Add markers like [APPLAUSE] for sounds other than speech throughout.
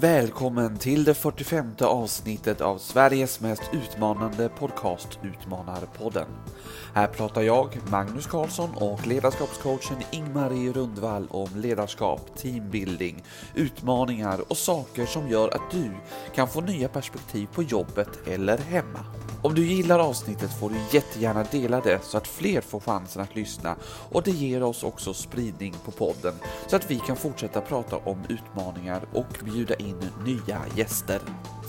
Välkommen till det 45 avsnittet av Sveriges mest utmanande podcast Utmanarpodden. Här pratar jag, Magnus Karlsson och ledarskapscoachen Ingmarie Rundvall om ledarskap, teambuilding, utmaningar och saker som gör att du kan få nya perspektiv på jobbet eller hemma. Om du gillar avsnittet får du jättegärna dela det så att fler får chansen att lyssna och det ger oss också spridning på podden så att vi kan fortsätta prata om utmaningar och bjuda in nya gäster.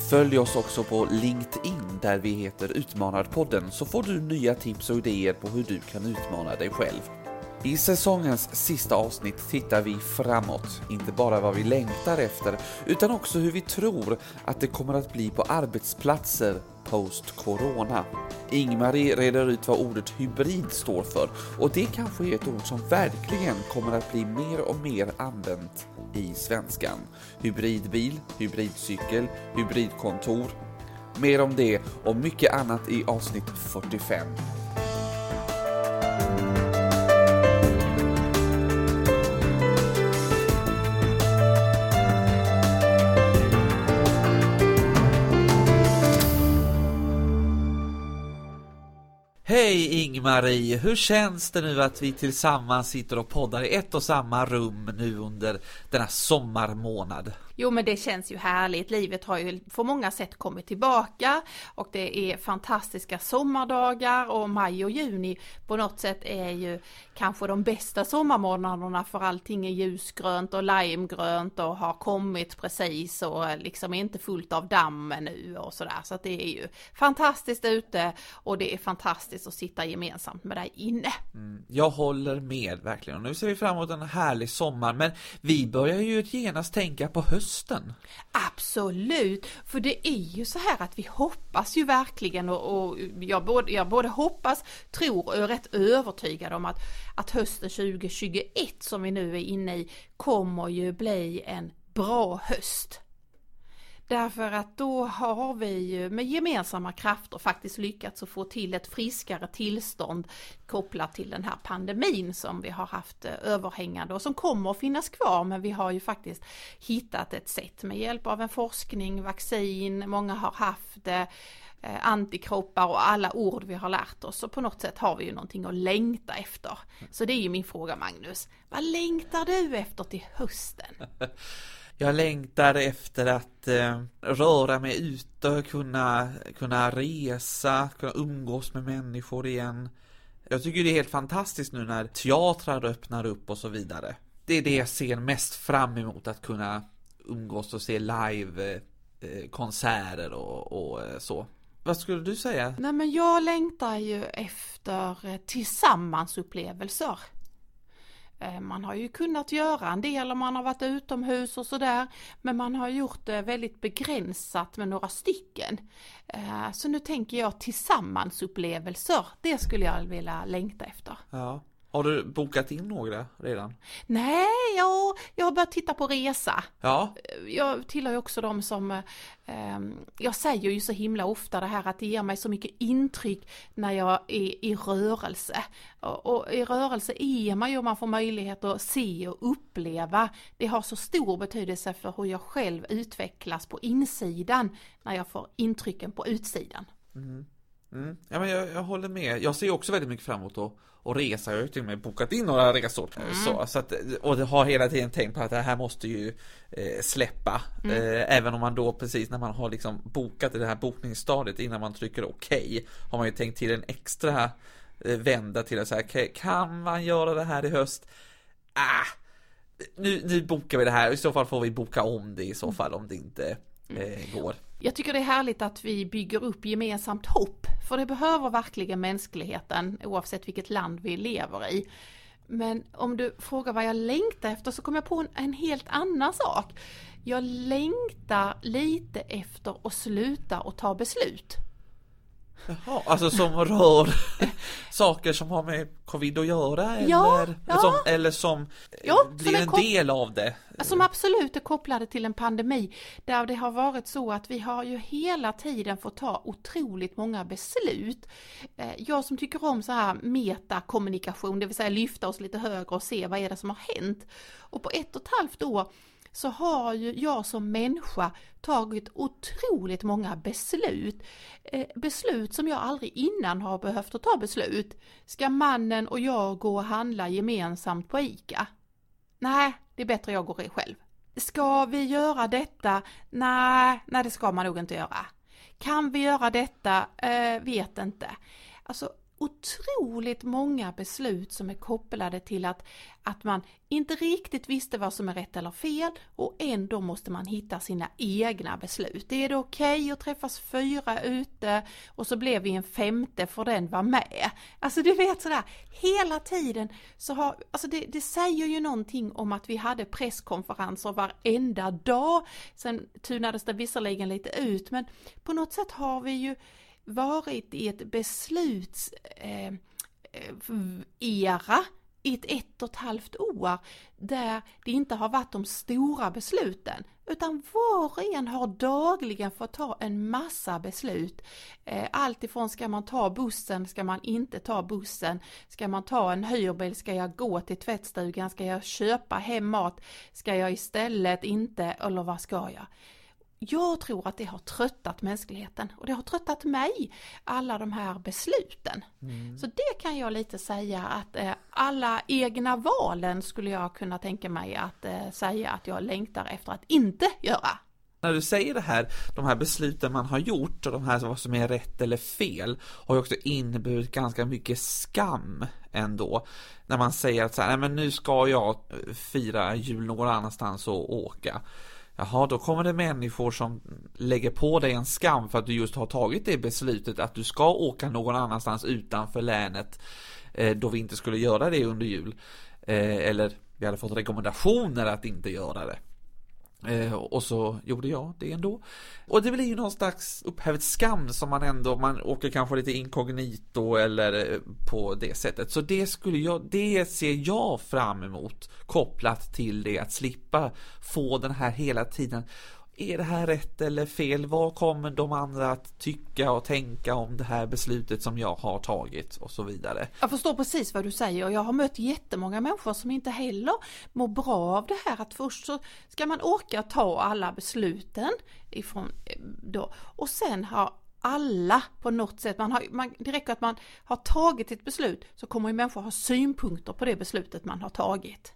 Följ oss också på LinkedIn där vi heter Utmanarpodden så får du nya tips och idéer på hur du kan utmana dig själv. I säsongens sista avsnitt tittar vi framåt, inte bara vad vi längtar efter, utan också hur vi tror att det kommer att bli på arbetsplatser post-corona. Ingmarie reder ut vad ordet hybrid står för och det kanske är ett ord som verkligen kommer att bli mer och mer använt i svenskan. Hybridbil, hybridcykel, hybridkontor. Mer om det och mycket annat i avsnitt 45. Hej Ingmarie! Hur känns det nu att vi tillsammans sitter och poddar i ett och samma rum nu under denna sommarmånad? Jo men det känns ju härligt, livet har ju på många sätt kommit tillbaka och det är fantastiska sommardagar och maj och juni på något sätt är ju kanske de bästa sommarmånaderna för allting är ljusgrönt och limegrönt och har kommit precis och liksom är inte fullt av damm nu och sådär. Så att det är ju fantastiskt ute och det är fantastiskt att sitta gemensamt med dig inne. Mm, jag håller med verkligen. Och nu ser vi fram emot en härlig sommar men vi börjar ju genast tänka på höst hösten? Absolut, för det är ju så här att vi hoppas ju verkligen och, och jag, både, jag både hoppas, tror och är rätt övertygad om att, att hösten 2021 som vi nu är inne i kommer ju bli en bra höst. Därför att då har vi med gemensamma krafter faktiskt lyckats att få till ett friskare tillstånd kopplat till den här pandemin som vi har haft eh, överhängande och som kommer att finnas kvar men vi har ju faktiskt hittat ett sätt med hjälp av en forskning, vaccin, många har haft det eh, antikroppar och alla ord vi har lärt oss. Så på något sätt har vi ju någonting att längta efter. Så det är ju min fråga Magnus. Vad längtar du efter till hösten? [LAUGHS] Jag längtar efter att eh, röra mig ute, kunna, kunna resa, kunna umgås med människor igen. Jag tycker det är helt fantastiskt nu när teatrar öppnar upp och så vidare. Det är det jag ser mest fram emot, att kunna umgås och se live eh, konserter och, och eh, så. Vad skulle du säga? Nej men jag längtar ju efter eh, tillsammansupplevelser. Eh, man har ju kunnat göra en del om man har varit utomhus och sådär, men man har gjort det väldigt begränsat med några stycken. Eh, så nu tänker jag tillsammansupplevelser, det skulle jag vilja längta efter. Ja. Har du bokat in några redan? Nej, jag, jag har börjat titta på resa. Ja. Jag tillhör ju också de som, eh, jag säger ju så himla ofta det här att det ger mig så mycket intryck när jag är i rörelse. Och, och i rörelse är man ju man får möjlighet att se och uppleva. Det har så stor betydelse för hur jag själv utvecklas på insidan när jag får intrycken på utsidan. Mm. Mm. Ja, men jag, jag, håller med. Jag ser också väldigt mycket fram emot att, att resa. Jag har ju till och med bokat in några resor. Mm. Så, så att, och har hela tiden tänkt på att det här måste ju eh, släppa. Mm. Eh, även om man då precis när man har liksom bokat i det här bokningsstadiet innan man trycker okej. Okay, har man ju tänkt till en extra eh, vända till att säga okay, kan man göra det här i höst? Ah, nu, nu bokar vi det här. I så fall får vi boka om det i så fall om det inte mm. eh, går. Jag tycker det är härligt att vi bygger upp gemensamt hopp, för det behöver verkligen mänskligheten oavsett vilket land vi lever i. Men om du frågar vad jag längtar efter så kommer jag på en, en helt annan sak. Jag längtar lite efter att sluta och ta beslut. Jaha, alltså som rör [LAUGHS] saker som har med covid att göra eller, ja, ja. Som, eller som ja, blir som en del av det? Som absolut är kopplade till en pandemi där det har varit så att vi har ju hela tiden fått ta otroligt många beslut. Eh, jag som tycker om så här metakommunikation, det vill säga lyfta oss lite högre och se vad är det som har hänt. Och på ett och ett halvt år så har ju jag som människa tagit otroligt många beslut. Eh, beslut som jag aldrig innan har behövt att ta beslut. Ska mannen och jag gå och handla gemensamt på ICA? Nej, det är bättre jag går själv. Ska vi göra detta? Nej, nej det ska man nog inte göra. Kan vi göra detta? Eh, vet inte. Alltså otroligt många beslut som är kopplade till att, att man inte riktigt visste vad som är rätt eller fel och ändå måste man hitta sina egna beslut. Är det okej okay att träffas fyra ute och så blev vi en femte för den var med? Alltså du vet sådär, hela tiden så har, alltså det, det säger ju någonting om att vi hade presskonferenser varenda dag. Sen tunades det visserligen lite ut men på något sätt har vi ju varit i ett beslutsera eh, eh, i ett ett och ett halvt år där det inte har varit de stora besluten. Utan var och en har dagligen fått ta en massa beslut. Eh, Alltifrån ska man ta bussen, ska man inte ta bussen, ska man ta en hyrbil, ska jag gå till tvättstugan, ska jag köpa hem mat, ska jag istället inte, eller vad ska jag? Jag tror att det har tröttat mänskligheten och det har tröttat mig, alla de här besluten. Mm. Så det kan jag lite säga att eh, alla egna valen skulle jag kunna tänka mig att eh, säga att jag längtar efter att inte göra. När du säger det här, de här besluten man har gjort och de här vad som är rätt eller fel har ju också inneburit ganska mycket skam ändå. När man säger att så här, nej men nu ska jag fira jul någon annanstans och åka. Jaha, då kommer det människor som lägger på dig en skam för att du just har tagit det beslutet att du ska åka någon annanstans utanför länet eh, då vi inte skulle göra det under jul. Eh, eller vi hade fått rekommendationer att inte göra det. Eh, och så gjorde jag det ändå. Och det blir ju någon slags upphävd skam som man ändå, man åker kanske lite inkognito eller eh, på det sättet. Så det skulle jag, det ser jag fram emot kopplat till det att slippa få den här hela tiden är det här rätt eller fel? Vad kommer de andra att tycka och tänka om det här beslutet som jag har tagit och så vidare? Jag förstår precis vad du säger och jag har mött jättemånga människor som inte heller mår bra av det här att först så ska man orka ta alla besluten ifrån eh, då och sen har alla på något sätt, man har, man, det räcker att man har tagit ett beslut så kommer ju människor ha synpunkter på det beslutet man har tagit.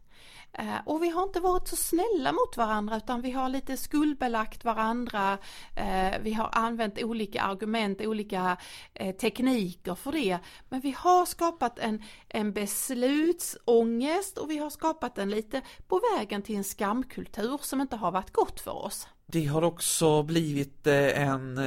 Eh, och vi har inte varit så snälla mot varandra utan vi har lite skuldbelagt varandra. Eh, vi har använt olika argument, olika eh, tekniker för det. Men vi har skapat en, en beslutsångest och vi har skapat en lite på vägen till en skamkultur som inte har varit gott för oss. Det har också blivit en,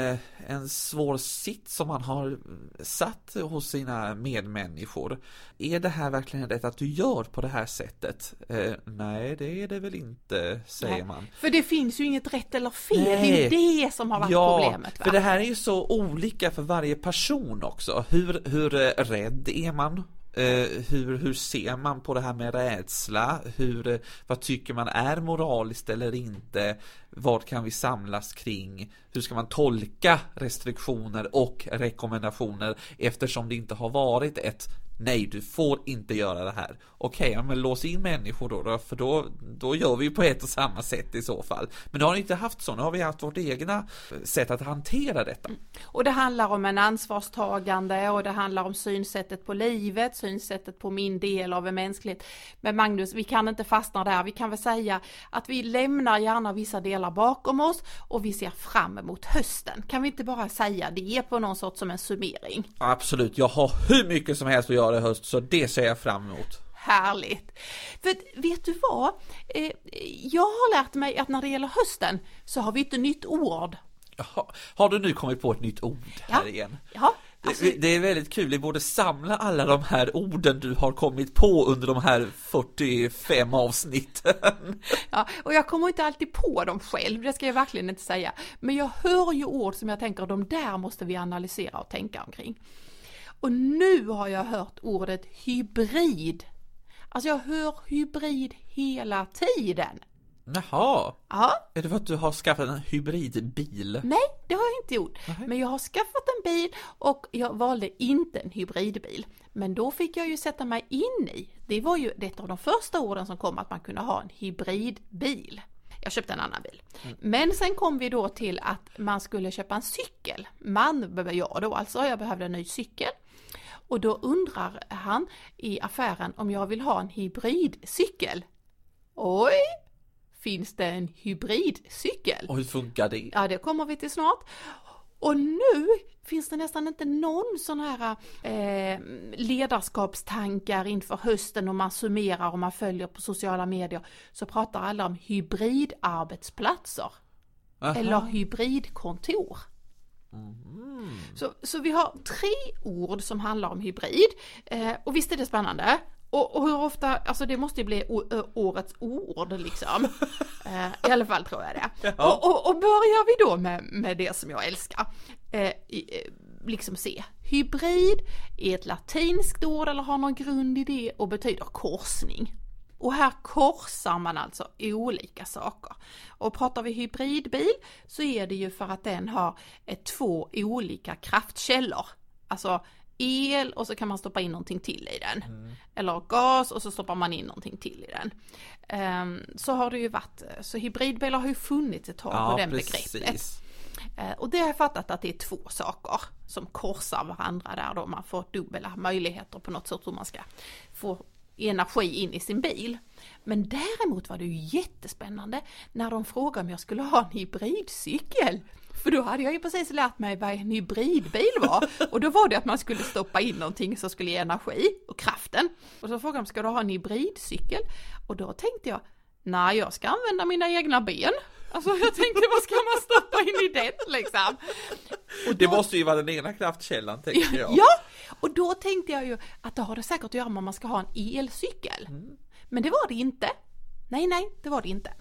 en svår sitt som man har satt hos sina medmänniskor. Är det här verkligen rätt att du gör på det här sättet? Eh, nej, det är det väl inte, säger nej, man. För det finns ju inget rätt eller fel, nej. det är ju det som har varit ja, problemet. Va? för det här är ju så olika för varje person också. Hur, hur rädd är man? Eh, hur, hur ser man på det här med rädsla? Hur, eh, vad tycker man är moraliskt eller inte? Vad kan vi samlas kring? Hur ska man tolka restriktioner och rekommendationer eftersom det inte har varit ett Nej, du får inte göra det här. Okej, okay, men lås in människor då, då, för då, då gör vi på ett och samma sätt i så fall. Men nu har ni inte haft så, nu har vi haft vårt egna sätt att hantera detta. Mm. Och det handlar om en ansvarstagande och det handlar om synsättet på livet, synsättet på min del av en mänsklighet. Men Magnus, vi kan inte fastna där. Vi kan väl säga att vi lämnar gärna vissa delar bakom oss och vi ser fram emot hösten. Kan vi inte bara säga det på någon sorts som en summering? Absolut, jag har hur mycket som helst att göra i höst så det ser jag fram emot. Härligt! För vet du vad? Eh, jag har lärt mig att när det gäller hösten så har vi ett nytt ord. Jaha. Har du nu kommit på ett nytt ord här ja. igen? Ja. Alltså... Det, det, är väldigt kul, vi borde samla alla de här orden du har kommit på under de här 45 avsnitten. Ja, och jag kommer inte alltid på dem själv, det ska jag verkligen inte säga. Men jag hör ju ord som jag tänker, de där måste vi analysera och tänka omkring. Och nu har jag hört ordet hybrid. Alltså jag hör hybrid hela tiden. Jaha. Ja. Är det för att du har skaffat en hybridbil? Nej, det har jag inte gjort. Nej. Men jag har skaffat en bil och jag valde inte en hybridbil. Men då fick jag ju sätta mig in i, det var ju ett av de första orden som kom att man kunde ha en hybridbil. jag köpte en annan bil. Men sen kom vi då till att man skulle köpa en cykel. Man, jag då alltså, jag behövde en ny cykel. Och då undrar han i affären om jag vill ha en hybridcykel. Oj! Finns det en hybridcykel? Och hur funkar det? Ja, det kommer vi till snart. Och nu finns det nästan inte någon sån här eh, ledarskapstankar inför hösten och man summerar och man följer på sociala medier så pratar alla om hybridarbetsplatser. Aha. Eller hybridkontor. Så, så vi har tre ord som handlar om hybrid. Eh, och visst är det spännande? Och, och hur ofta, alltså det måste ju bli årets ord liksom. [LAUGHS] Eh, I alla fall tror jag det. Ja. Och, och, och börjar vi då med, med det som jag älskar. Eh, i, eh, liksom se, hybrid är ett latinskt ord eller har någon grund i det och betyder korsning. Och här korsar man alltså olika saker. Och pratar vi hybridbil så är det ju för att den har två olika kraftkällor. Alltså el och så kan man stoppa in någonting till i den. Eller gas och så stoppar man in någonting till i den. Ehm, så har det ju varit, så hybridbilar har ju funnits ett tag på Ja, den begreppet. precis. Eh, Och det har jag fattat att det är två saker som korsar varandra där då man får dubbla möjligheter på något sätt hur man ska få energi in i sin bil. Men däremot var det ju jättespännande när de frågade om jag skulle ha en hybridcykel. För då hade jag ju precis lärt mig vad en hybridbil var. Och då var det att man skulle stoppa in någonting som skulle ge energi och kraften. Och så frågade de, ska du ha en hybridcykel? Och då tänkte jag, nej jag ska använda mina egna ben. Alltså jag tänkte, vad ska man stoppa in i den liksom? Och Det då- måste ju vara den ena kraftkällan tänker jag. Ja, och då tänkte jag ju att det har det säkert att göra med om man ska ha en elcykel. Men det var det inte. Nej, nej, det var det inte.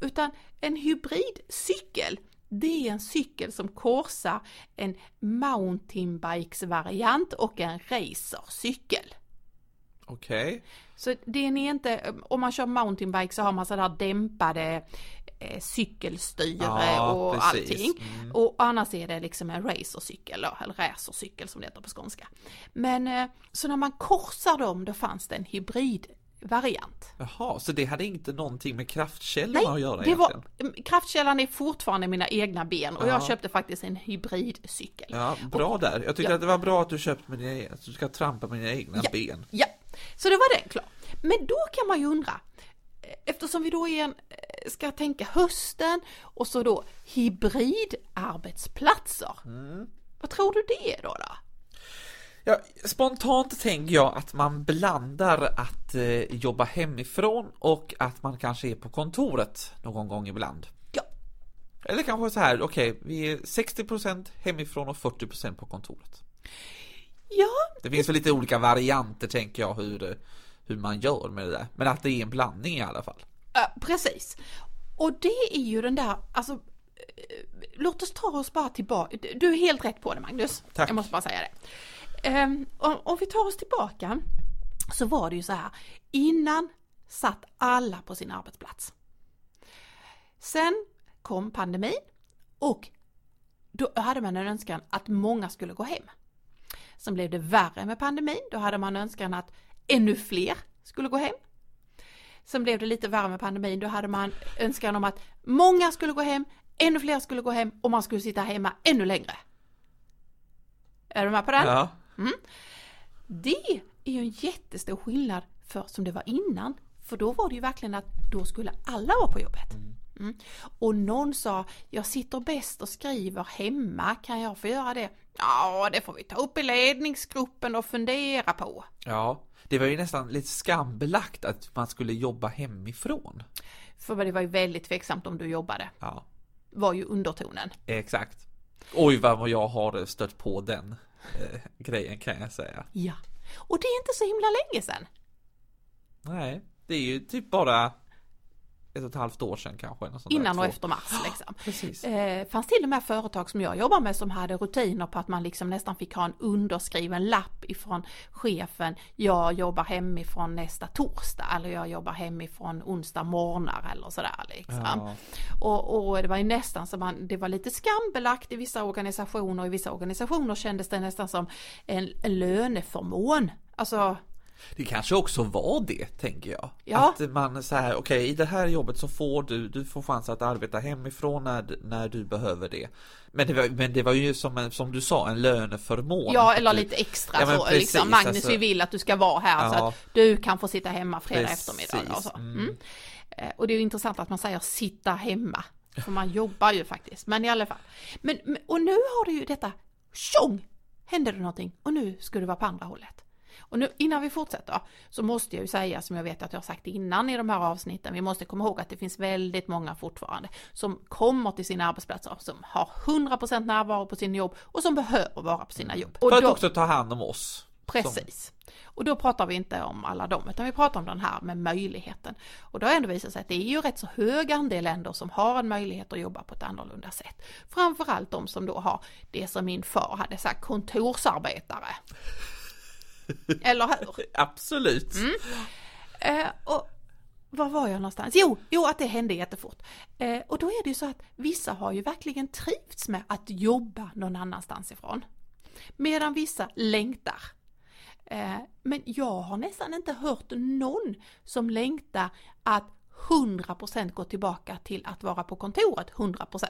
Utan en hybridcykel, det är en cykel som korsar en mountainbikes-variant och en racercykel. Okej. Så den är inte, om man kör mountainbike så har man sådär dämpade eh, cykelstyre Ja, och precis. allting. Mm. Och annars är det liksom en racercykel eller racercykel som det heter på skånska. Men eh, så när man korsar dem då fanns det en hybridvariant. Jaha, så det hade inte någonting med kraftkällorna att göra det var, egentligen? kraftkällan är fortfarande mina egna ben och Ja. jag köpte faktiskt en hybridcykel. Ja, bra där. Jag tyckte Ja. att det var bra att du köpte med dina egna, att du ska trampa med dina egna Ja. ben. Ja, så det var den klar. Men då kan man ju undra, eh, eftersom vi då är en, eh, ska tänka hösten och så då hybridarbetsplatser. Vad tror du det är då? då? Ja, spontant tänker jag att man blandar att eh, jobba hemifrån och att man kanske är på kontoret någon gång ibland. Ja, Eller kanske så här, okej, vi är 60% hemifrån och 40% på kontoret. Ja, Det finns väl lite olika varianter tänker jag hur, hur man gör med det där. Men att det är en blandning i alla fall. Ja, precis. Och det är ju den där, alltså, eh, låt oss ta oss bara tillbaka. Du är helt rätt på det Magnus. Tack. Jag måste bara säga det. Ehm, om, om vi tar oss tillbaka så var det ju så här, innan satt alla på sin arbetsplats. Sen kom pandemin och då hade man en önskan att många skulle gå hem. Sen blev det värre med pandemin, då hade man önskan att ännu fler skulle gå hem. Sen blev det lite värre med pandemin, då hade man önskan om att många skulle gå hem, ännu fler skulle gå hem och man skulle sitta hemma ännu längre. Är du med på den? Ja. Det är ju en jättestor skillnad för som det var innan. För då var det ju verkligen att då skulle alla vara på jobbet. Mm. Och någon sa, jag sitter bäst och skriver hemma, kan jag få göra det? Ja, det får vi ta upp i ledningsgruppen och fundera på. Ja, det var ju nästan lite skambelagt att man skulle jobba hemifrån. För det var ju väldigt tveksamt om du jobbade, Ja, var ju undertonen. exakt. Oj vad jag har stött på den eh, grejen kan jag säga. Ja. Och det är inte så himla länge sedan. Nej, det är ju typ bara ett och ett halvt år sedan kanske. Innan och efter mars liksom. Precis. Eh, fanns till och med företag som jag jobbar med som hade rutiner på att man liksom nästan fick ha en underskriven lapp ifrån chefen. Jag jobbar hemifrån nästa torsdag eller jag jobbar hemifrån onsdag morgnar eller sådär liksom. Ja. Och, och det var ju nästan som man, det var lite skambelagt i vissa organisationer och i vissa organisationer kändes det nästan som en, en löneförmån. Alltså Det kanske också var det, tänker jag. Ja. Att man så här, okej, i det här jobbet så får du, du får chans att arbeta hemifrån när, när du behöver det. Men det var, men det var ju som, en, som du sa, en löneförmån. Ja, eller du, lite extra Ja, så. precis, liksom, Magnus, alltså- vi vill att du ska vara här så Ja. att du kan få sitta hemma fredag Precis, eftermiddag. Och, så. mm. Mm. Eh, och det är ju intressant att man säger sitta hemma. För man jobbar ju faktiskt, men i alla fall. Men, och nu har det ju detta, tjong! Hände det någonting och nu ska du vara på andra hållet. Och nu, innan vi fortsätter så måste jag ju säga som jag vet att jag har sagt innan i de här avsnitten, vi måste komma ihåg att det finns väldigt många fortfarande som kommer till sina arbetsplatser, som har 100% närvaro på sin jobb och som behöver vara på sina jobb. Och För att då- också ta hand om oss. Precis. Och då pratar vi inte om alla dem, utan vi pratar om den här med möjligheten. Och då har ändå visat sig att det är ju rätt så hög andel länder som har en möjlighet att jobba på ett annorlunda sätt. Framförallt de som då har det som min far hade sagt, kontorsarbetare. [LAUGHS] Eller hur? Absolut. Mm. Eh, och var var jag någonstans? Jo, jo att det hände jättefort. Eh, och då är det ju så att vissa har ju verkligen trivts med att jobba någon annanstans ifrån. Medan vissa längtar. Eh, men jag har nästan inte hört någon som längtar att 100% gå tillbaka till att vara på kontoret 100%.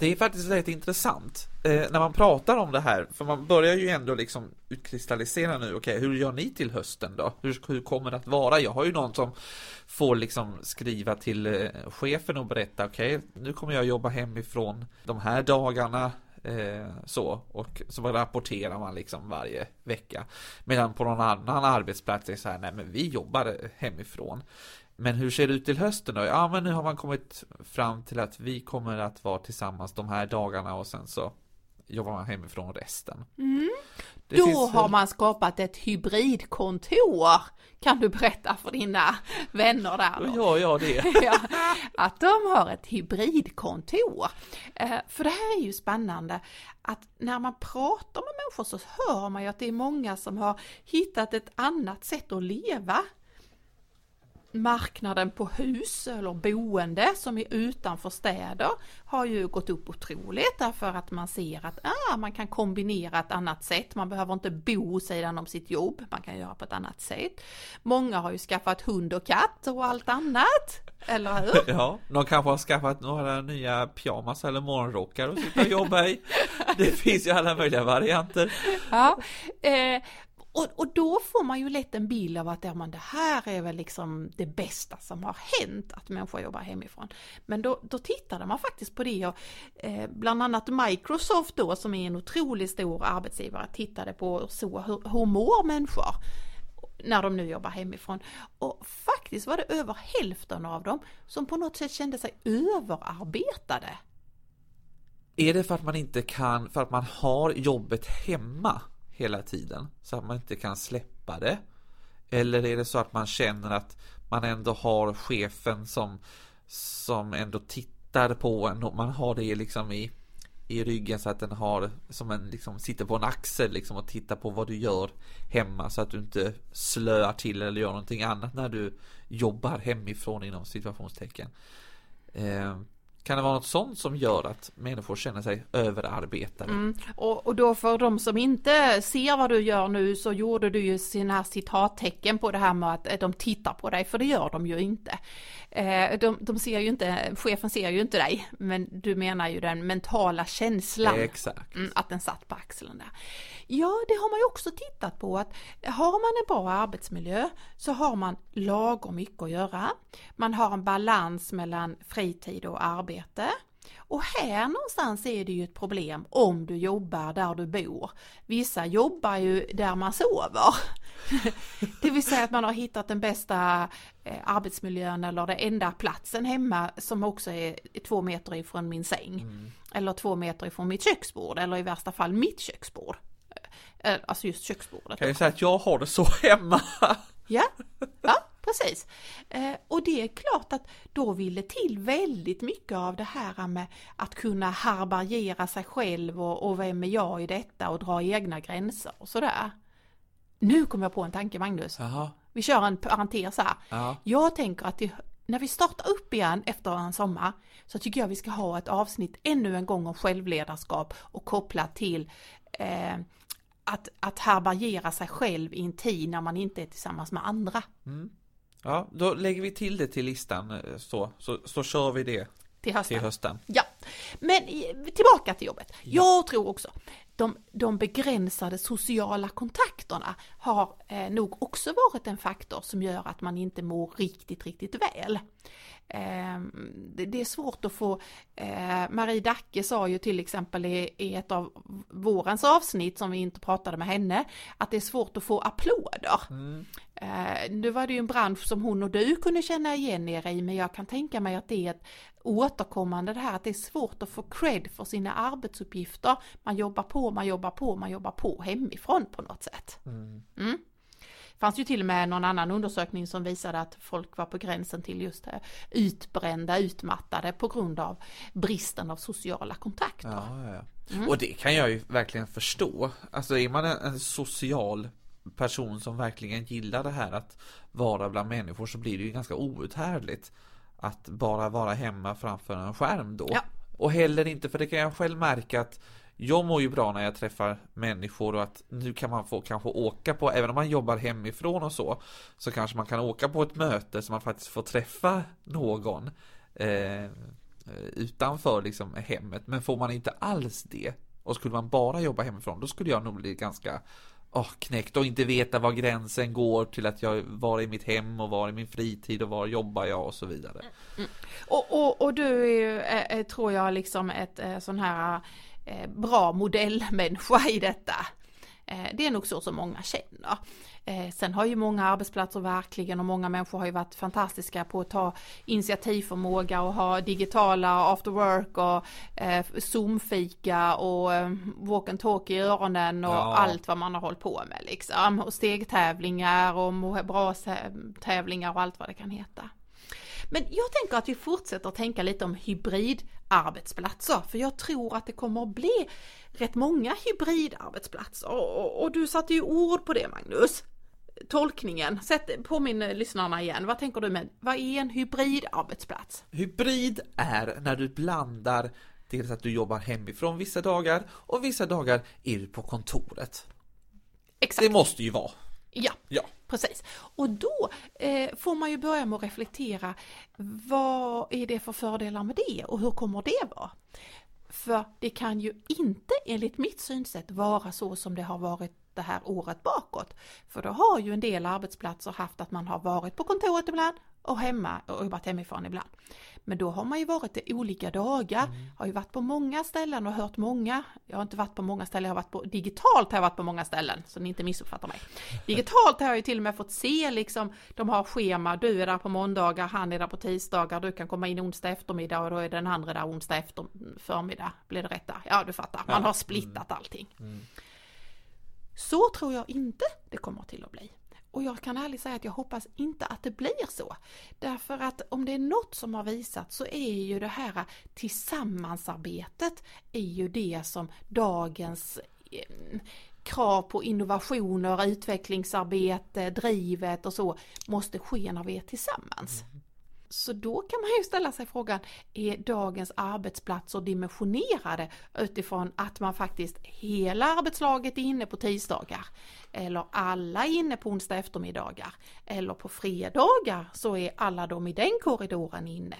Det är faktiskt rätt intressant eh, när man pratar om det här, för man börjar ju ändå liksom utkristallisera nu, okej, hur gör ni till hösten då? Hur, hur kommer det att vara? Jag har ju någon som får liksom skriva till eh, chefen och berätta, okej, nu kommer jag jobba hemifrån de här dagarna, eh, så, och så rapporterar man liksom varje vecka. Medan på någon annan arbetsplats är det så här, nej men vi jobbar hemifrån. Men hur ser det ut till hösten då? Ja, men nu har man kommit fram till att vi kommer att vara tillsammans de här dagarna och sen så jobbar man hemifrån resten. Mm. Då finns har man skapat ett hybridkontor. Kan du berätta för dina vänner där Då gör jag det. [LAUGHS] ja, att de har ett hybridkontor. Eh, för det här är ju spännande att när man pratar med människor så hör man ju att det är många som har hittat ett annat sätt att leva. Marknaden på hus eller boende som är utanför städer har ju gått upp otroligt därför att man ser att ah, man kan kombinera ett annat sätt. Man behöver inte bo sidan om sitt jobb, man kan göra på ett annat sätt. Många har ju skaffat hund och katt och allt annat, eller hur? [LAUGHS] Ja, de kanske har skaffat några nya pyjamas eller morgonrockar och sitta och jobba i. [LAUGHS] Det finns ju alla möjliga varianter. Ja, eh, och, och då får man ju lätt en bild av att ja, men det här är väl liksom det bästa som har hänt, att människor jobbar hemifrån. Men då, då tittade man faktiskt på det och eh, bland annat Microsoft då som är en otroligt stor arbetsgivare tittade på så hur, hur mår människor när de nu jobbar hemifrån. Och faktiskt var det över hälften av dem som på något sätt kände sig överarbetade. Är det för att man inte kan, för att man har jobbet hemma hela tiden så att man inte kan släppa det? Eller är det så att man känner att man ändå har chefen som, som ändå tittar på en och man har det liksom i, i ryggen så att den har som en liksom sitter på en axel liksom och tittar på vad du gör hemma så att du inte slöar till eller gör någonting annat när du jobbar hemifrån inom situationstecken. Eh, kan det vara något sånt som gör att människor känner sig överarbetade? Mm. Och, och då för de som inte ser vad du gör nu så gjorde du ju sina citattecken på det här med att eh, de tittar på dig, för det gör de ju inte. Eh, De, de ser ju inte, chefen ser ju inte dig, men du menar ju den mentala känslan. Exakt. Mm, att den satt på axeln där. Ja, det har man ju också tittat på att har man en bra arbetsmiljö så har man lagom mycket att göra. Man har en balans mellan fritid och arbete. Och här någonstans är det ju ett problem om du jobbar där du bor. Vissa jobbar ju där man sover. [LAUGHS] Det vill säga att man har hittat den bästa eh, arbetsmiljön eller den enda platsen hemma som också är två meter ifrån min säng. Eller två meter ifrån mitt köksbord eller i värsta fall mitt köksbord. Eh, Alltså just köksbordet. Kan jag säga att jag har det så hemma? Ja, ja precis. Eh, och det är klart att då vill det till väldigt mycket av det här med att kunna härbärgera sig själv och, och vem är jag i detta och dra egna gränser och sådär. Nu kom jag på en tanke Magnus. Jaha, Vi kör en parentes här. ja. Jag tänker att det, när vi startar upp igen efter en sommar så tycker jag vi ska ha ett avsnitt ännu en gång om självledarskap och kopplat till eh, att, att härbärgera sig själv i en tid när man inte är tillsammans med andra. Mm. Ja, då lägger vi till det till listan eh, så, så, så kör vi det till hösten. Till hösten. Ja, men tillbaka till jobbet. Ja. Jag tror också de, de begränsade sociala kontakterna har eh, nog också varit en faktor som gör att man inte mår riktigt, riktigt väl. Eh, det, det, är svårt att få, eh, Marie Dacke sa ju till exempel i, i, ett av vårens avsnitt som vi inte pratade med henne, att det är svårt att få applåder. Mm. Eh, nu var det ju en bransch som hon och du kunde känna igen er i, men jag kan tänka mig att det är ett återkommande det här att det är svårt att få cred för sina arbetsuppgifter. Man jobbar på, man jobbar på, man jobbar på hemifrån på något sätt. Mm. Mm. Det fanns ju till och med någon annan undersökning som visade att folk var på gränsen till just det, utbrända, utmattade på grund av bristen av sociala kontakter. Ja, ja, ja. Mm. Och det kan jag ju verkligen förstå. Alltså är man en, en social person som verkligen gillar det här att vara bland människor så blir det ju ganska outhärdligt att bara vara hemma framför en skärm då. Ja. Och heller inte, för det kan jag själv märka att jag mår ju bra när jag träffar människor och att nu kan man få kanske åka på, även om man jobbar hemifrån och så, så kanske man kan åka på ett möte så man faktiskt får träffa någon eh, utanför liksom hemmet. Men får man inte alls det och skulle man bara jobba hemifrån, då skulle jag nog bli ganska oh, knäckt och inte veta var gränsen går till att jag var i mitt hem och var i min fritid och var jobbar jag och så vidare. Mm. mm. Och, och, och, du är ju, eh, eh, tror jag, liksom ett eh, sån här eh, bra modellmänniska i detta. Eh, det är nog så som många känner. Eh, sen har ju många arbetsplatser verkligen och många människor har ju varit fantastiska på att ta initiativförmåga och ha digitala after work och eh, zoomfika och eh, walk and talk i öronen och ja. allt vad man har hållit på med liksom. Och stegtävlingar och bra tävlingar och allt vad det kan heta. Men jag tänker att vi fortsätter tänka lite om hybridarbetsplatser, för jag tror att det kommer att bli rätt många hybridarbetsplatser. Och, och du satte ju ord på det Magnus. Tolkningen, sätt, påminn lyssnarna igen, vad tänker du med, vad är en hybridarbetsplats? Hybrid är när du blandar dels att du jobbar hemifrån vissa dagar och vissa dagar är du på kontoret. Exakt. Det måste ju vara. Ja, ja precis. Och då eh, får man ju börja med att reflektera, vad är det för fördelar med det och hur kommer det vara? För det kan ju inte enligt mitt synsätt vara så som det har varit det här året bakåt. För då har ju en del arbetsplatser haft att man har varit på kontoret ibland och hemma och jobbat hemifrån ibland. Men då har man ju varit i olika dagar, mm. har ju varit på många ställen och hört många, jag har inte varit på många ställen, jag har varit på, digitalt har jag varit på många ställen, så ni inte missuppfattar mig. [LAUGHS] Digitalt har jag ju till och med fått se liksom, de har schema, du är där på måndagar, han är där på tisdagar, du kan komma in onsdag eftermiddag och då är den andra där onsdag efter förmiddag, blir det rätta? Ja, du fattar, man har splittat allting. Mm. Så tror jag inte det kommer att. Och jag kan ärligt säga att jag hoppas inte att det blir så. Därför att om det är något som har visat så är ju det här tillsammansarbetet är ju det som dagens eh, krav på innovationer, utvecklingsarbete, drivet och så måste ske när vi är tillsammans. Så då kan man ju ställa sig frågan, är dagens arbetsplatser dimensionerade utifrån att man faktiskt hela arbetslaget är inne på tisdagar? Eller alla är inne på onsdag eftermiddagar? Eller på fredagar så är alla de i den korridoren inne?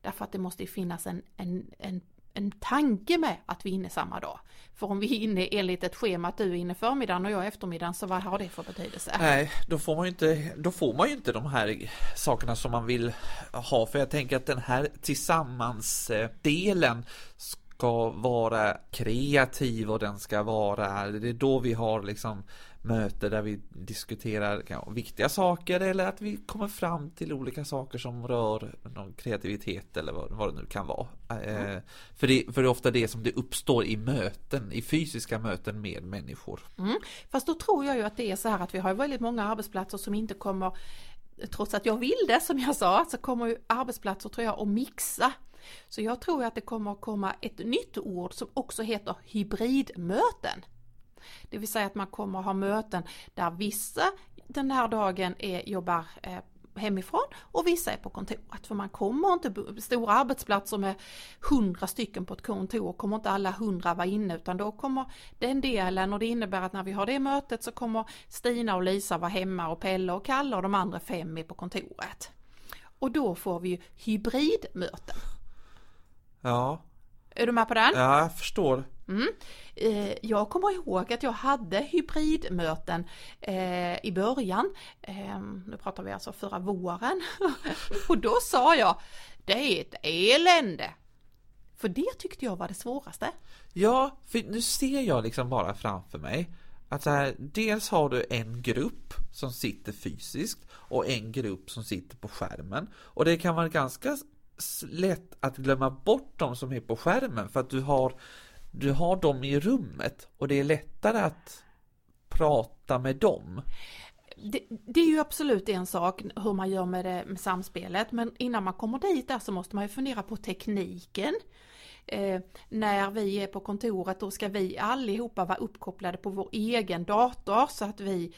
Därför att det måste finnas en, en, en en tanke med att vi är inne samma dag. För om vi är inne enligt ett schema att du är inne förmiddagen och jag eftermiddagen så vad har det för betydelse? Nej, då får man ju inte, då får man ju inte de här sakerna som man vill ha. För jag tänker att den här tillsammans-delen ska vara kreativ och den ska vara, det är då vi har liksom möte där vi diskuterar ja, viktiga saker eller att vi kommer fram till olika saker som rör någon kreativitet eller vad, vad det nu kan vara. Mm. Eh, för, det, för det är ofta det som det uppstår i möten, i fysiska möten med människor. Mm. Fast då tror jag ju att det är så här att vi har väldigt många arbetsplatser som inte kommer Trots att jag vill det som jag sa så kommer ju arbetsplatser tror jag att mixa så jag tror att det kommer att komma ett nytt ord som också heter hybridmöten. Det vill säga att man kommer att ha möten där vissa den här dagen är, jobbar eh, hemifrån och vissa är på kontoret. För man kommer inte, stora arbetsplatser med hundra stycken på ett kontor kommer inte alla hundra vara inne utan då kommer den delen och det innebär att när vi har det mötet så kommer Stina och Lisa vara hemma och Pelle och Kalle och de andra fem är på kontoret. Och då får vi hybridmöten. Ja. Är du med på den? Ja, jag förstår. Mm. Eh, jag kommer ihåg att jag hade hybridmöten eh, i början. Eh, nu pratar vi alltså förra våren. [LAUGHS] och då sa jag, det är ett elände. För det tyckte jag var det svåraste. Ja, för nu ser jag liksom bara framför mig att så här, dels har du en grupp som sitter fysiskt och en grupp som sitter på skärmen. Och det kan vara ganska lätt att glömma bort de som är på skärmen för att du har, du har dem i rummet och det är lättare att prata med dem. Det, det, är ju absolut en sak hur man gör med, det, med samspelet men innan man kommer dit där så måste man ju fundera på tekniken eh, när vi är på kontoret då ska vi allihopa vara uppkopplade på vår egen dator så att vi,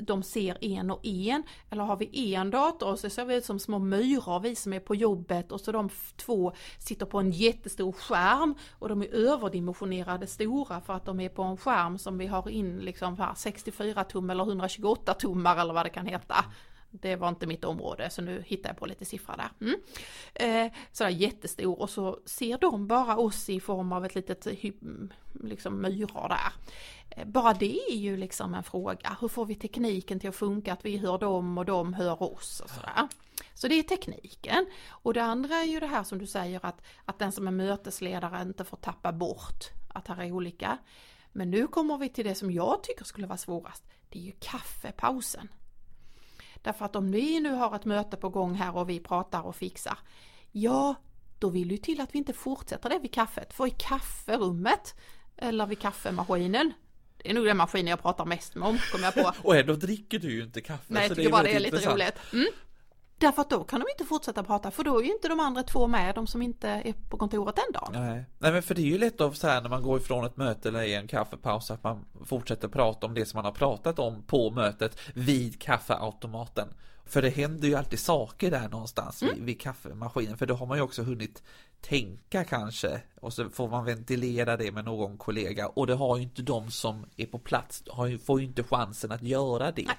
de ser en och en. Eller har vi en dator och så ser vi ut som små myror vi som är på jobbet och så de två sitter på en jättestor skärm och de är överdimensionerade stora för att de är på en skärm som vi har in liksom 64 tum eller 128 tummar eller vad det kan heta. Det var inte mitt område så nu hittar jag på lite siffror där. Mm. Eh, sådär jättestor och så ser de bara oss i form av ett litet liksom myror där. Eh, bara det är ju liksom en fråga. Hur får vi tekniken till att funka att vi hör dem och de hör oss och sådär. Så det är tekniken. Och det andra är ju det här som du säger att, att den som är mötesledare inte får tappa bort att här är olika. Men nu kommer vi till det som jag tycker skulle vara svårast. Det är ju kaffepausen. Därför att om vi nu har ett möte på gång här och vi pratar och fixar, ja, då vill ju till att vi inte fortsätter det vid kaffet, för i kafferummet eller vid kaffemaskinen det är nog den maskinen jag pratar mest om, kommer jag på. [LAUGHS] och ändå dricker du ju inte kaffe. Nej, jag tycker bara det är lite roligt. Mm. Därför att då kan de inte fortsätta prata för då är ju inte de andra två med, de som inte är på kontoret den dagen. Nej, Nej men för det är ju lätt av så här när man går ifrån ett möte eller i en kaffepaus att man fortsätter prata om det som man har pratat om på mötet vid kaffeautomaten. För det händer ju alltid saker där någonstans mm. vid, vid kaffemaskinen för då har man ju också hunnit tänka kanske och så får man ventilera det med någon kollega och det har ju inte de som är på plats, får ju inte chansen att göra det. Nej.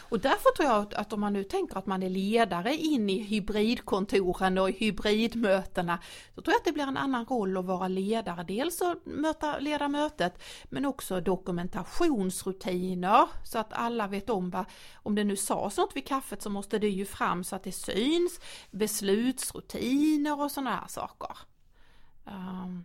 Och därför tror jag att om man nu tänker att man är ledare in i hybridkontoren och i hybridmötena, så tror jag att det blir en annan roll att vara ledare. Dels att möta, leda mötet, men också dokumentationsrutiner så att alla vet om vad, om det nu sades något vid kaffet så måste det ju fram så att det syns, beslutsrutiner och sådana här saker. Um,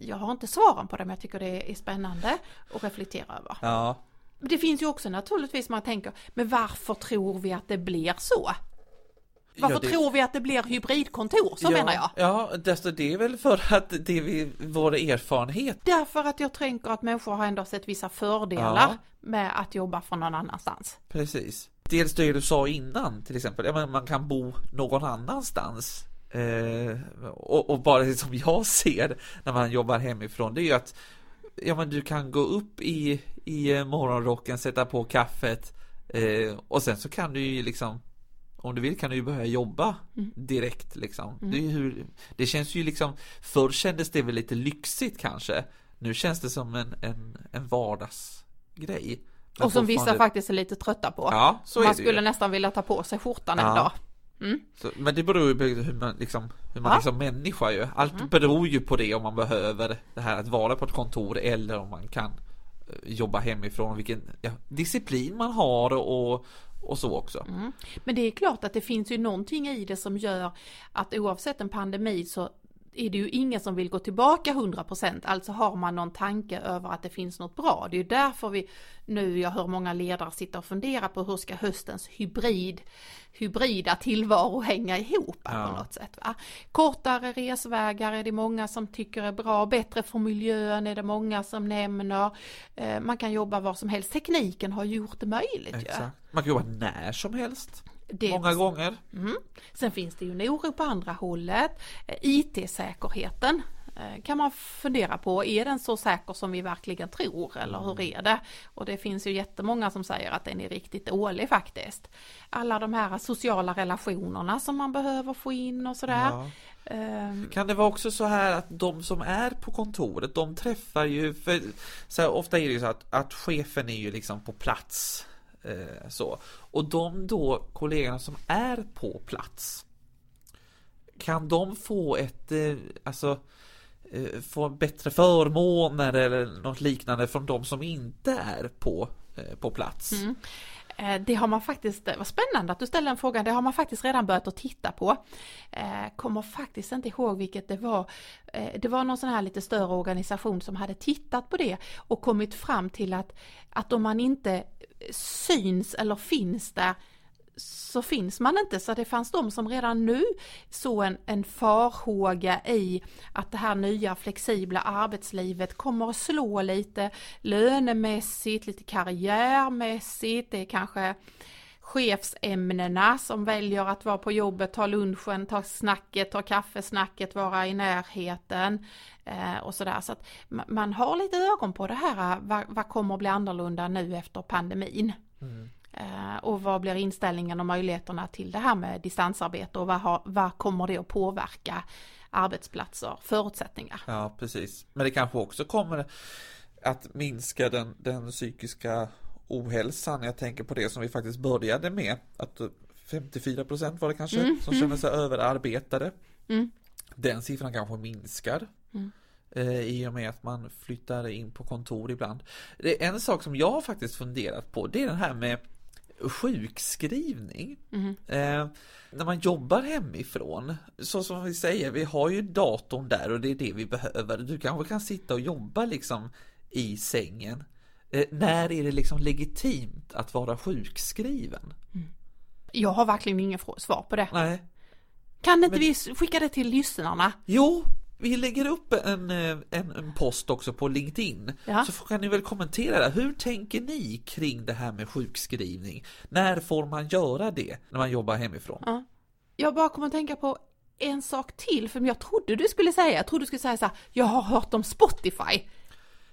jag har inte svaren på det men jag tycker det är spännande att reflektera över. Ja, det finns ju också naturligtvis man tänker, men varför tror vi att det blir så? Varför ja, det... tror vi att det blir hybridkontor? Så ja, menar jag. Ja, det är väl för att det är vår erfarenhet. Därför att jag tänker att människor har ändå sett vissa fördelar ja. med att jobba från någon annanstans. Precis. Dels det du sa innan till exempel, ja, man kan bo någon annanstans. Eh, och, och, bara det som jag [LAUGHS] ser när man jobbar hemifrån, det är ju att ja men du kan gå upp i, i eh, morgonrocken, sätta på kaffet eh, och sen så kan du ju liksom om du vill kan du ju börja jobba mm. direkt liksom. Mm. Det, hur, det känns ju liksom, förr kändes det väl lite lyxigt kanske. Nu känns det som en, en, en vardagsgrej. Men och som vissa faktiskt är lite trötta på. Ja, så Man skulle ju. nästan vilja ta på sig skjortan ja. en dag. Mm. Så, men det beror ju på hur man liksom, hur man ja. liksom människa ju. Allt mm. beror ju på det om man behöver det här att vara på ett kontor eller om man kan eh, jobba hemifrån, vilken ja, disciplin man har och, och så också. Mm. Men det är klart att det finns ju någonting i det som gör att oavsett en pandemi så är det ju ingen som vill gå tillbaka 100% alltså har man någon tanke över att det finns något bra. Det är ju därför vi nu, jag hör många ledare sitta och fundera på hur ska höstens hybrid, hybrida tillvaro hänga ihop ja. på något sätt. Va? Kortare resvägar är det många som tycker är bra, bättre för miljön är det många som nämner. Eh, man kan jobba var som helst, tekniken har gjort det möjligt. Ju. Man kan jobba när som helst. Det, Många gånger. Mm. Sen finns det ju en oro på andra hållet. IT-säkerheten Eh, kan man fundera på, är den så säker som vi verkligen tror eller hur är det? Och det finns ju jättemånga som säger att den är riktigt dålig faktiskt. Alla de här sociala relationerna som man behöver få in och sådär. Ja. Ehm, Kan det vara också så här att de som är på kontoret, de träffar ju, för så här, ofta är det ju så att, att chefen är ju liksom på plats. Eh, så. Och de då kollegorna som är på plats, kan de få ett, eh, alltså, eh, få bättre förmåner eller något liknande från de som inte är på, Eh, på plats? Mm. Eh, det har man faktiskt, eh, vad spännande att du ställer den frågan, det har man faktiskt redan börjat att titta på. Kommer faktiskt inte ihåg vilket det var. Det var någon sån här lite större organisation som hade tittat på det och kommit fram till att, att om man inte syns eller finns där så finns man inte. Så det fanns de som redan nu såg en, en farhåga i att det här nya flexibla arbetslivet kommer att slå lite lönemässigt, lite karriärmässigt. Det är kanske chefsämnena som väljer att vara på jobbet, ta lunchen, ta snacket, ta kaffesnacket, vara i närheten eh, och sådär. Så att man har lite ögon på det här, eh, vad, vad kommer att bli annorlunda nu efter pandemin? Mm och vad blir inställningen och möjligheterna till det här med distansarbete och vad, har, vad kommer det att påverka arbetsplatser, förutsättningar? Ja, precis. Men det kanske också kommer att minska den, den psykiska ohälsan. Jag tänker på det som vi faktiskt började med. Att 54 procent var det kanske som känner sig överarbetade. Mm. Den siffran kanske minskar. eh, I och med att man flyttar in på kontor ibland. Det är en sak som jag faktiskt funderat på. Det är den här med sjukskrivning. Eh, när man jobbar hemifrån, så som vi säger, vi har ju datorn där och det är det vi behöver. Du kanske kan sitta och jobba liksom i sängen. Eh, när är det liksom legitimt att vara sjukskriven? Jag har verkligen frå- svar på det. Nej. Kan inte vi skicka det till lyssnarna? Jo, vi lägger upp en, eh, en, en post också på LinkedIn. Ja. Så kan ni väl kommentera det. Hur tänker ni kring det här med sjukskrivning? När får man göra det när man jobbar hemifrån? Ja. Jag bara kommer att tänka på en sak till, för jag trodde du skulle säga, jag trodde du skulle säga så här, jag har hört om Spotify.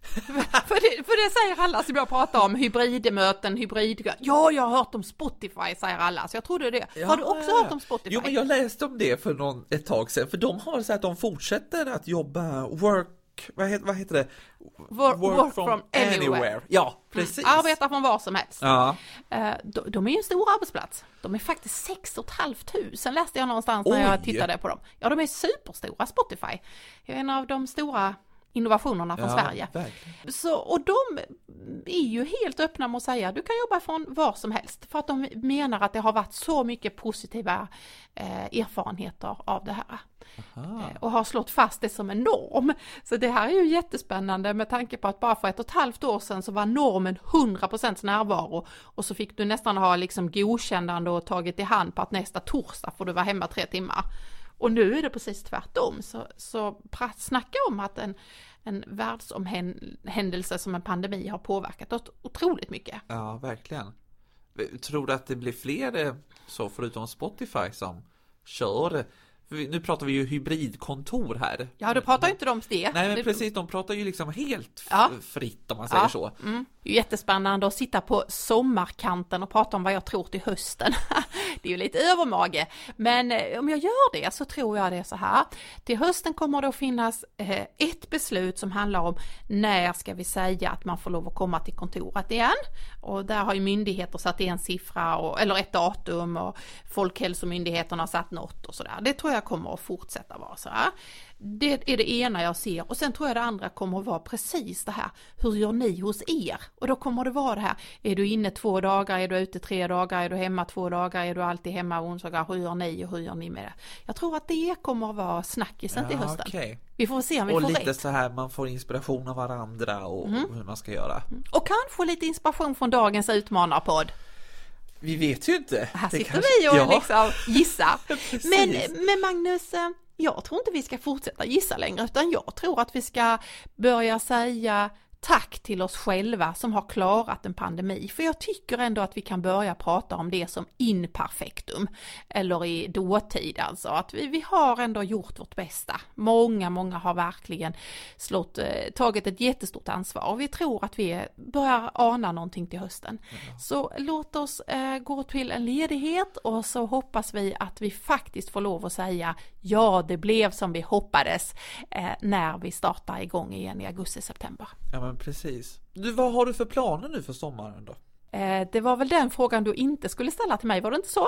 [LAUGHS] för, det, för det säger alla som jag pratar om, hybridmöten, hybrid... Ja, jag har hört om Spotify, säger alla, så jag trodde det. har du också hört om Spotify? Jo, men jag läste om det för någon, ett tag sedan, för de har så att de fortsätter att jobba work, vad heter, vad heter det? Work, work from, anywhere. Ja, precis. Mm. Arbeta från var som helst. Ja, Eh, de, de är ju en stor arbetsplats. De är faktiskt 6 500 läste jag någonstans när jag tittade på dem. Ja, de är superstora, Spotify. Det är en av de stora innovationerna från ja, Sverige. verkligen. Så, och de är ju helt öppna med att säga du kan jobba från var som helst för att de menar att det har varit så mycket positiva eh, erfarenheter av det här. Eh, och har slått fast det som en norm. Så det här är ju jättespännande med tanke på att bara för ett och ett halvt år sedan så var normen 100% närvaro och så fick du nästan ha liksom godkännande och tagit i hand på att nästa torsdag får du vara hemma tre timmar. Och nu är det precis tvärtom. Så, så snacka om att en, en världsomhändelse som en pandemi har påverkat oss otroligt mycket. Ja, verkligen. Tror du att det blir fler eh, så förutom Spotify som kör? Nu pratar vi ju hybridkontor här. Ja, då pratar ju inte de om det. Nej, men precis, de pratar ju liksom helt Ja. fritt om man säger Ja. så. Mm. Det är ju jättespännande att sitta på sommarkanten och prata om vad jag tror till hösten. [LAUGHS] Det är ju lite övermage. Men eh, om jag gör det så tror jag det är så här. Till hösten kommer det att finnas eh, ett beslut som handlar om när ska vi säga att man får lov att komma till kontoret igen. Och där har ju myndigheter satt en siffra och, eller ett datum och Folkhälsomyndigheten har satt något och sådär. Det tror jag kommer att fortsätta vara så här. Det är det ena jag ser och sen tror jag det andra kommer att vara precis det här. Hur gör ni hos er? Och då kommer det vara det här. Är du inne två dagar? Är du ute tre dagar? Är du hemma två dagar? Är du alltid hemma onsdagar? Hur gör ni och hur gör ni med det? Jag tror att det kommer att vara snackisen till Ja, hösten. okej. Vi får se om vi Och får lite rätt. Mm. så här, man får inspiration av varandra och hur man ska göra. Och kanske lite inspiration från dagens utmanarpodd. Vi vet ju inte. Här sitter kanske- vi och ja. liksom gissar. [LAUGHS] Men, men Magnus, eh, jag tror inte vi ska fortsätta gissa längre utan jag tror att vi ska börja säga tack till oss själva som har klarat en pandemi. För jag tycker ändå att vi kan börja prata om det som imperfektum, eller i dåtid alltså. Att vi, vi har ändå gjort vårt bästa. Många, många har verkligen slått, eh, tagit ett jättestort ansvar och vi tror att vi börjar ana någonting till hösten. Mm. Så låt oss eh, gå till en ledighet och så hoppas vi att vi faktiskt får lov att säga ja, det blev som vi hoppades eh, när vi startar igång igen i augusti-september. Ja men precis. Du, vad har du för planer nu för sommaren då? Eh, det var väl den frågan du inte skulle ställa till mig, var det inte så?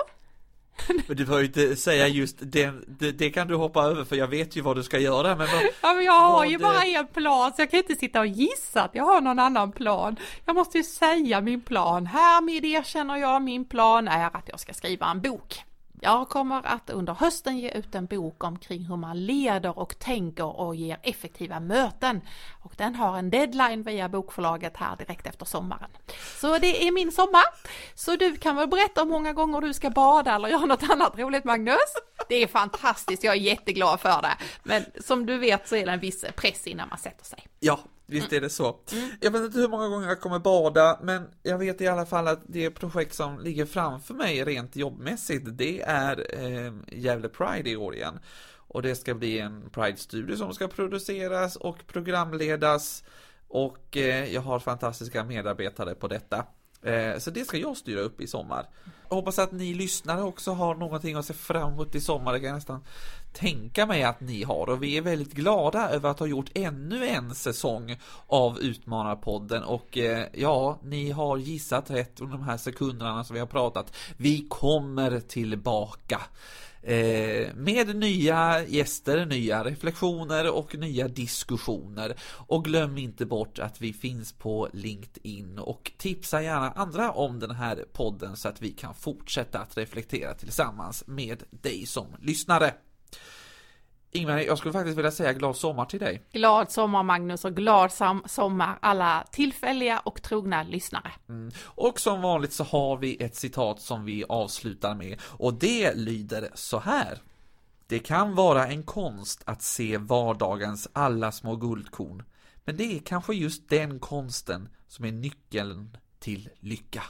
Men du får ju inte säga just det, det, det, kan du hoppa över för jag vet ju vad du ska göra men vad, [LAUGHS] Ja men jag har ju det... bara en plan så jag kan inte sitta och gissa att jag har någon annan plan. Jag måste ju säga min plan. Härmed erkänner jag min plan är att jag ska skriva en bok. Jag kommer att under hösten ge ut en bok omkring hur man leder och tänker och ger effektiva möten. Och den har en deadline via bokförlaget här direkt efter sommaren. Så det är min sommar. Så du kan väl berätta om många gånger du ska bada eller göra något annat roligt Magnus? Det är fantastiskt, jag är jätteglad för det. Men som du vet så är det en viss press innan man sätter sig. Ja, Visst är det så. Mm. Jag vet inte hur många gånger jag kommer bada, men jag vet i alla fall att det projekt som ligger framför mig rent jobbmässigt, det är eh, Gävle Pride i år igen. Och det ska bli en Pride-studie som ska produceras och programledas. Och eh, jag har fantastiska medarbetare på detta. Eh, så det ska jag styra upp i sommar. Jag hoppas att ni lyssnare också har någonting att se fram emot i sommar. Det kan jag nästan tänka mig att ni har och vi är väldigt glada över att ha gjort ännu en säsong av Utmanarpodden och eh, ja, ni har gissat rätt under de här sekunderna som vi har pratat. Vi kommer tillbaka. Eh, med nya gäster, nya reflektioner och nya diskussioner. Och glöm inte bort att vi finns på LinkedIn och tipsa gärna andra om den här podden så att vi kan fortsätta att reflektera tillsammans med dig som lyssnare. Ingmar, jag skulle faktiskt vilja säga glad sommar till dig. Glad sommar Magnus och glad sommar alla tillfälliga och trogna lyssnare. Mm. Och som vanligt så har vi ett citat som vi avslutar med och det lyder så här. Det kan vara en konst att se vardagens alla små guldkorn, men det är kanske just den konsten som är nyckeln till lycka.